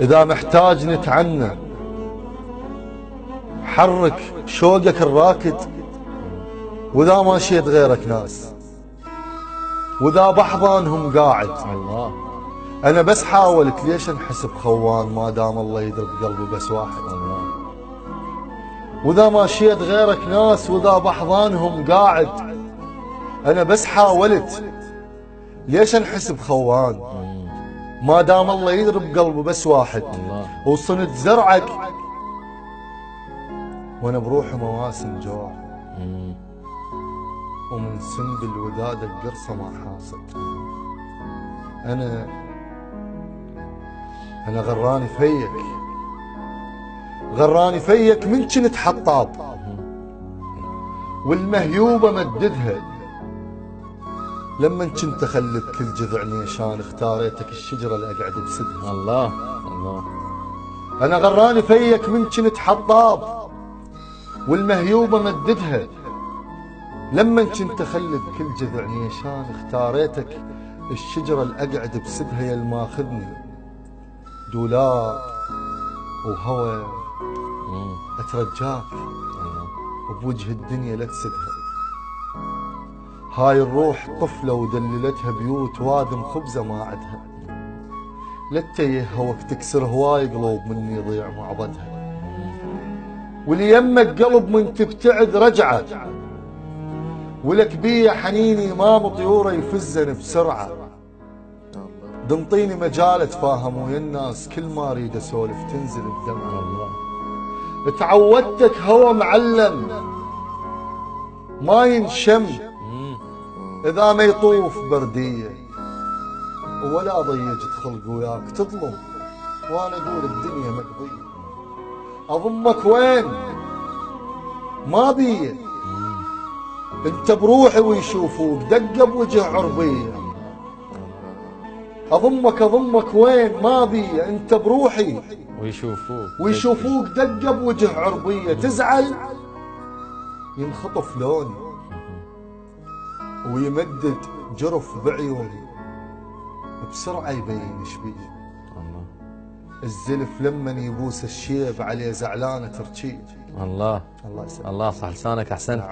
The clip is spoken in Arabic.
إذا محتاج نتعنى حرك شوقك الراكد وإذا ما شيت غيرك ناس وإذا بحضانهم قاعد. الله. أنا بس حاولت ليش انحسب خوان ما دام الله يدرب قلبي بس واحد. الله. وإذا ما شيت غيرك ناس وإذا بحضانهم قاعد أنا بس حاولت ليش انحسب خوان ما دام الله يدرب قلبه بس واحد وصنت زرعك. وأنا بروحي مواسم جوع. ومن سنبل ودادك قرصة ما حاصد. أنا أنا غراني فيك. غراني فيك من كنت حطاب. والمهيوبة مددها. لما كنت اخلب كل جذع نيشان اختاريتك الشجرة اللي أقعد بسدها. الله الله. أنا غراني فيك من كنت حطاب والمهيوبة مددها. لما كنت اخلب كل جذع نيشان اختاريتك الشجرة اللي أقعد بسدها يا الماخذني. دولاب وهوى. أترجاك. بوجه الدنيا لا تسدها. هاي الروح طفلة ودللتها بيوت وادم خبزة ما عدها. لا تتيهها وقت تكسر هواي قلوب من يضيع معبدها. واللي يمك قلب من تبتعد رجعة. ولك بيه حنيني امام طيوره يفزن بسرعة. دنطيني مجال اتفاهم ويا الناس كل ما أريد أسولف تنزل الدمعه الله. تعودتك هوى معلم. ما ينشم. إذا ما يطوف بردية ولا ضيجت خلق وياك تظلم. وأنا أقول الدنيا مقضية. أضمك وين؟ ما بي أنت بروحي ويشوفوك دقه بوجه عربيه أضمك أضمك وين؟ ما بي أنت بروحي ويشوفوك ويشوفوك دقه بوجه عربيه تزعل؟ ينخطف لوني. ويمدد جرف بعيوني. بسرعة يبين إيش بيه الله. الزلف لما يبوس الشيب عليه زعلانة تركيه الله. الله يسلمك. الله صح لسانك أحسنت.